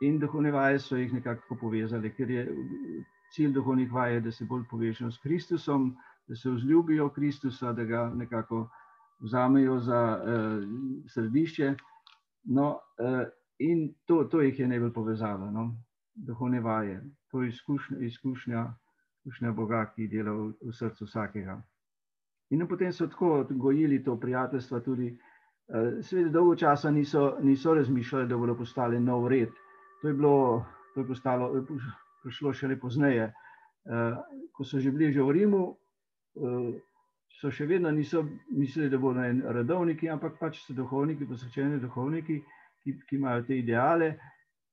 In duhovne vaje so jih nekako povezali, ker je cilj duhovnih vaj, da se bolj povežejo s Kristusom, da se vzljubijo Kristusa, da ga nekako vzamejo za uh, središče. No, uh, in to, to jih je najbolj povezalo. No duhovne vaje, to je izkušnja, izkušnja, izkušnja Boga, ki dela v, v srcu vsakega. In potem so tako gojili to prijateljstvo. Tudi, uh, Sveda dolgo časa niso, niso razmišljali, da bodo postali nov red. To je bilo, to je postalo, prišlo šele pozneje. Uh, ko so že bili že v Rimu, uh, so še vedno niso mislili, da bodo redovniki, ampak pač so duhovniki, posvečeni duhovniki, ki, ki imajo te ideale,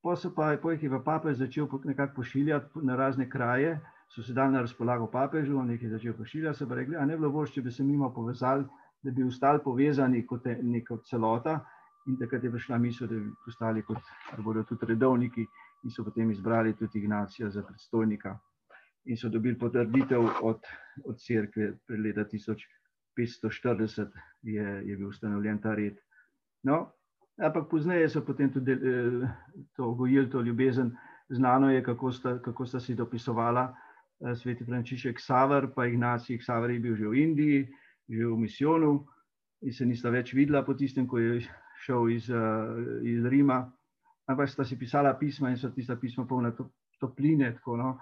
Po so pa, po jih je pa papež začel nekako pošiljati na razne kraje, so se dali na razpolago papežu, on jih je začel pošiljati, so pa rekli, a ne bilo boš, če bi se mimo povezali, da bi ostali povezani kot neko celota in takrat je prišla misel, da bi postali kot, da bodo tudi redovniki in so potem izbrali tudi Ignacija za predstojnika in so dobili potrditev od, od cerkve pred leta 1540 je, je bil ustanovljen ta red. No, Ampak pozneje so potem tudi eh, to gojili, to ljubezen. Znano je, kako sta, kako sta si dopisovala eh, sveti Frančišek Savar, pa Ignacij Savar je bil že v Indiji, že v misijonu in se nista več videla po tistem, ko je šel iz, iz Rima. Ampak sta si pisala pisma in so tista pisma polna topline. Tako, no.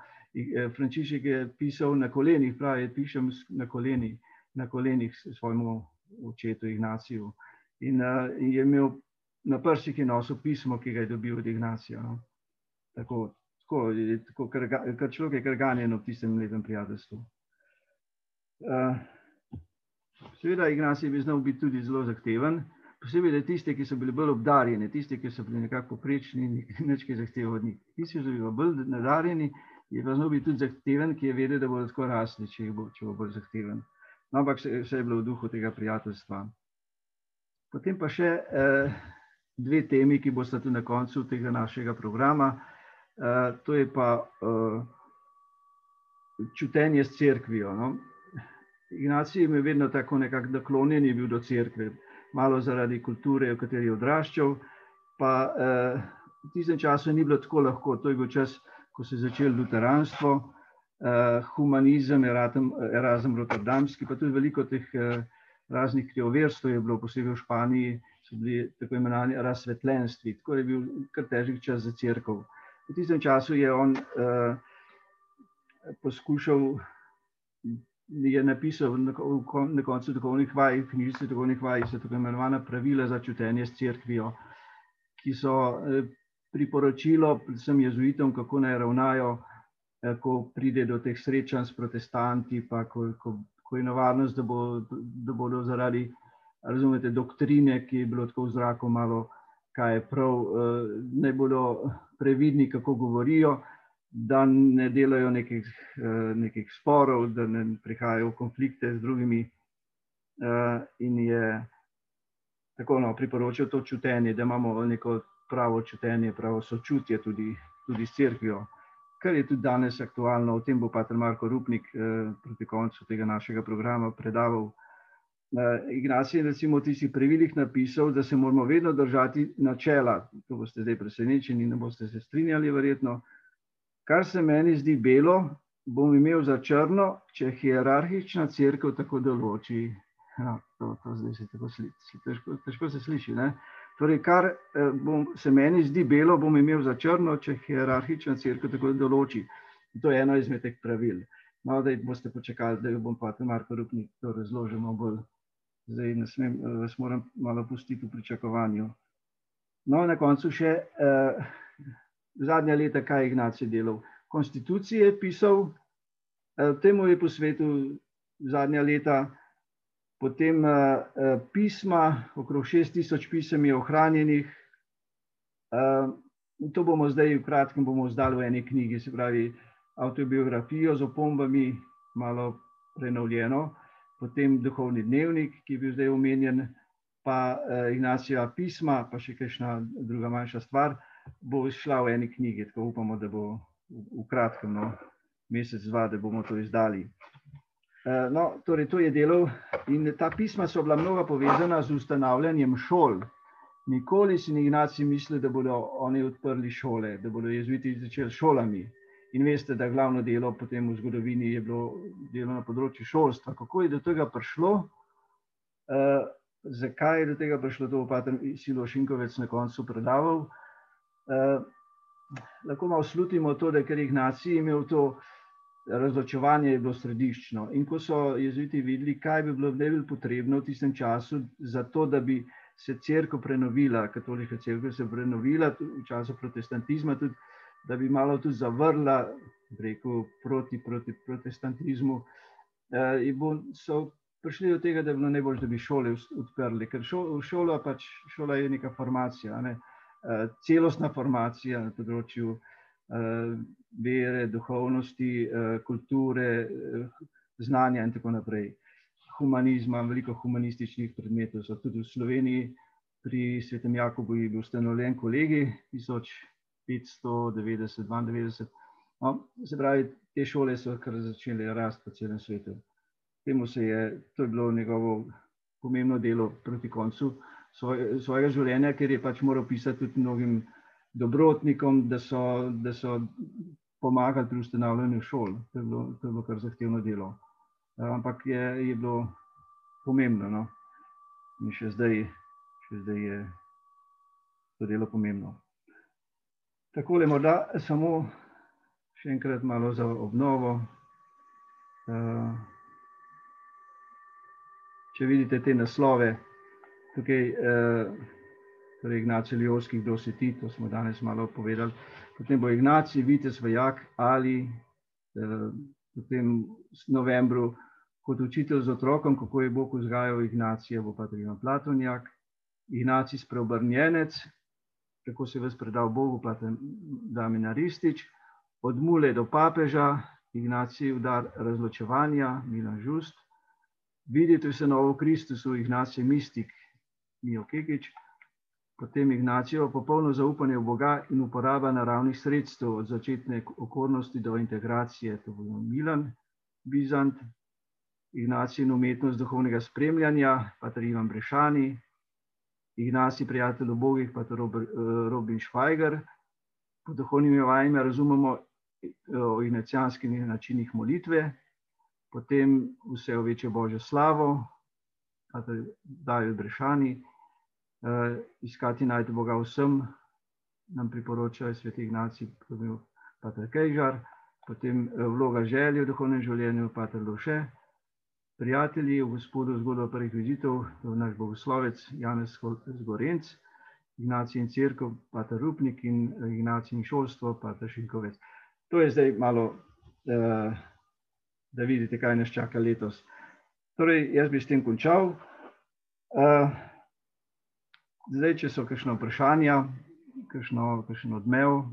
Frančišek je pisal na kolenih, pravi, pišem na kolenih, na kolenih svojemu očetu Ignaciju. In, uh, in je imel na prsih je nosil pismo, ki ga je dobil od Ignacija. No. Tako, tako, tako kar človek je kar ganjen v tistem lepem prijateljstvu. Uh, seveda, Ignacij bi znal biti tudi zelo zahteven, posebej tiste, ki so bili bolj obdarjeni, tiste, ki so bili nekako poprečni in nič kaj zahteval od njih. Tisti, ki so bili bolj nadarjeni, je pa znal biti tudi zahteven, ki je vedel, da bo tako rasli, če če bo bolj zahteven. No, ampak vse je bilo v duhu tega prijateljstva. Potem pa še eh, dve temi, ki bosta tudi na koncu tega našega programa. Uh, to je pa uh, čutenje s crkvijo. No? Ignacij je vedno tako nekako naklonjen, je bil do crkve, malo zaradi kulture, v kateri je odraščal. Pa uh, v tistem času ni bilo tako lahko, to je bil čas, ko se je začelo luteranstvo, uh, humanizem, Erasmus Rotterdamski, pa tudi veliko teh uh, raznih krioverstv je bilo, posebej v Španiji, so bili tako imenovani razsvetljenstvi, tako je bil kar težek čas za crkvo. V tistem času je on uh, poskušal, je napisal na, koncu duhovnih vaj, v knjižici duhovnih vaj, so tako imenovana pravila za čutenje s crkvijo, ki so uh, priporočilo predvsem jezuitom, kako naj ravnajo, uh, ko pride do teh srečanj s protestanti, pa ko, ko, ko je nevarnost, da, bo, da bodo zaradi razumete, doktrine, ki je bilo tako v zraku, malo kaj je prav, eh, ne bodo previdni, kako govorijo, da ne delajo nekih, eh, nekih sporov, da ne prihajajo v konflikte z drugimi. Eh, in je tako no, priporočil to čutenje, da imamo neko pravo čutenje, pravo sočutje tudi, tudi s crkvijo. Kar je tudi danes aktualno, o tem bo Pater Marko Rupnik eh, proti koncu tega našega programa predaval. Ignacij je recimo v tistih pravilih napisal, da se moramo vedno držati načela. To boste zdaj presenečeni ne boste se strinjali, verjetno. Kar se meni zdi belo, bom imel za črno, če hierarhična crkva tako določi. Ja, to, to zdaj se tako sliši, težko, težko se sliši. Ne? Torej, kar eh, bom, se meni zdi belo, bom imel za črno, če hierarhična crkva tako določi. In to je eno izmed teh pravil. No, da boste počakali, da bom pa Marko Rupnik to razložil bolj zdaj ne smem, eh, vas moram malo pustiti v pričakovanju. No, na koncu še eh, zadnja leta, kaj je Ignacij delal. Konstitucije je pisal, eh, temu je posvetil zadnja leta, potem eh, eh pisma, okrog 6000 pisem je ohranjenih. Eh, to bomo zdaj v kratkem bomo zdali v eni knjigi, se pravi autobiografijo z opombami, malo prenovljeno potem duhovni dnevnik, ki je bil zdaj omenjen, pa uh, Ignacijeva pisma, pa še kakšna druga manjša stvar, bo šla v eni knjigi. Tako upamo, da bo v, v kratkem, no, mesec, dva, da bomo to izdali. Uh, no, torej, to je delal in ta pisma so bila mnoga povezana z ustanavljanjem šol. Nikoli si ni Ignacij mislil, da bodo oni odprli šole, da bodo jezuiti začeli šolami. In veste, da glavno delo potem v zgodovini je bilo delo na področju šolstva. Kako je do tega prišlo? Uh, zakaj je do tega prišlo, to pa Silo Šinkovec na koncu predaval. Uh, lahko malo slutimo to, da ker jih nacij imel to razločevanje, je bilo središčno. In ko so jezuiti videli, kaj bi bilo najbolj potrebno v tistem času, za to, da bi se crkva prenovila, katoliška crkva se prenovila v času protestantizma, tudi da bi malo tudi zavrla rekel, proti, proti protestantizmu. Eh, in so prišli do tega, da je bilo najbolj, da bi šole odprli, ker šola, pač, šola je neka formacija, ne? Eh, celostna formacija na področju eh, vere, duhovnosti, kulture, znanja in tako naprej. Humanizma, veliko humanističnih predmetov so tudi v Sloveniji. Pri Svetem Jakobu je bil ustanovljen kolegi 590, 92. No, se pravi, te šole so kar začele rasti po celem svetu. Temu se je, to je bilo njegovo pomembno delo proti koncu svoj, svojega življenja, ker je pač moral pisati tudi mnogim dobrotnikom, da so, da so pomagali pri ustanavljanju šol. To je bilo, to je bilo kar zahtevno delo. Ampak je, je bilo pomembno. No? In še zdaj, še zdaj je to delo pomembno. Tako le morda samo še enkrat malo za obnovo. Če vidite te naslove, tukaj torej Ignacej Ljovski, kdo si ti, to smo danes malo povedali. Potem bo Ignacij, Vitez Vajak ali potem v novembru kot učitelj z otrokom, kako je Bog vzgajal Ignacija, bo pa Ivan Platonjak, Ignacij spreobrnjenec, kako se je vas predal Bogu, pa Damina Ristič, od mule do papeža, Ignacij udar razločevanja, Milan Žust, vidite vse novo v Kristusu, Ignacij mistik, Mijo Kekič, potem Ignacijo popolno zaupanje v Boga in uporaba naravnih sredstev od začetne okornosti do integracije, to bo Milan Bizant, Ignacij in umetnost duhovnega spremljanja, pater Ivan Brešani, Ignacij prijatelj obogih, pater Robin Švajger, po duhovnimi vajami razumemo o ignacijanskih načinih molitve, potem vse o večjo Božjo slavo, pater David Brešani, iskati najti Boga vsem, nam priporočajo sveti Ignacij, pater Kejžar, potem vloga želje v duhovnem življenju, pater Lovše, prijatelji v gospodu zgodbo prvih vizitev, to je naš bogoslovec Janez Zgorenc, Ignacij in crkva, pater Rupnik in Ignacij in šolstvo, pater Šinkovec. To je zdaj malo, da vidite, kaj nas čaka letos. Torej, jaz bi s tem končal. Zdaj, če so kakšna vprašanja, kakšno, kakšen odmev.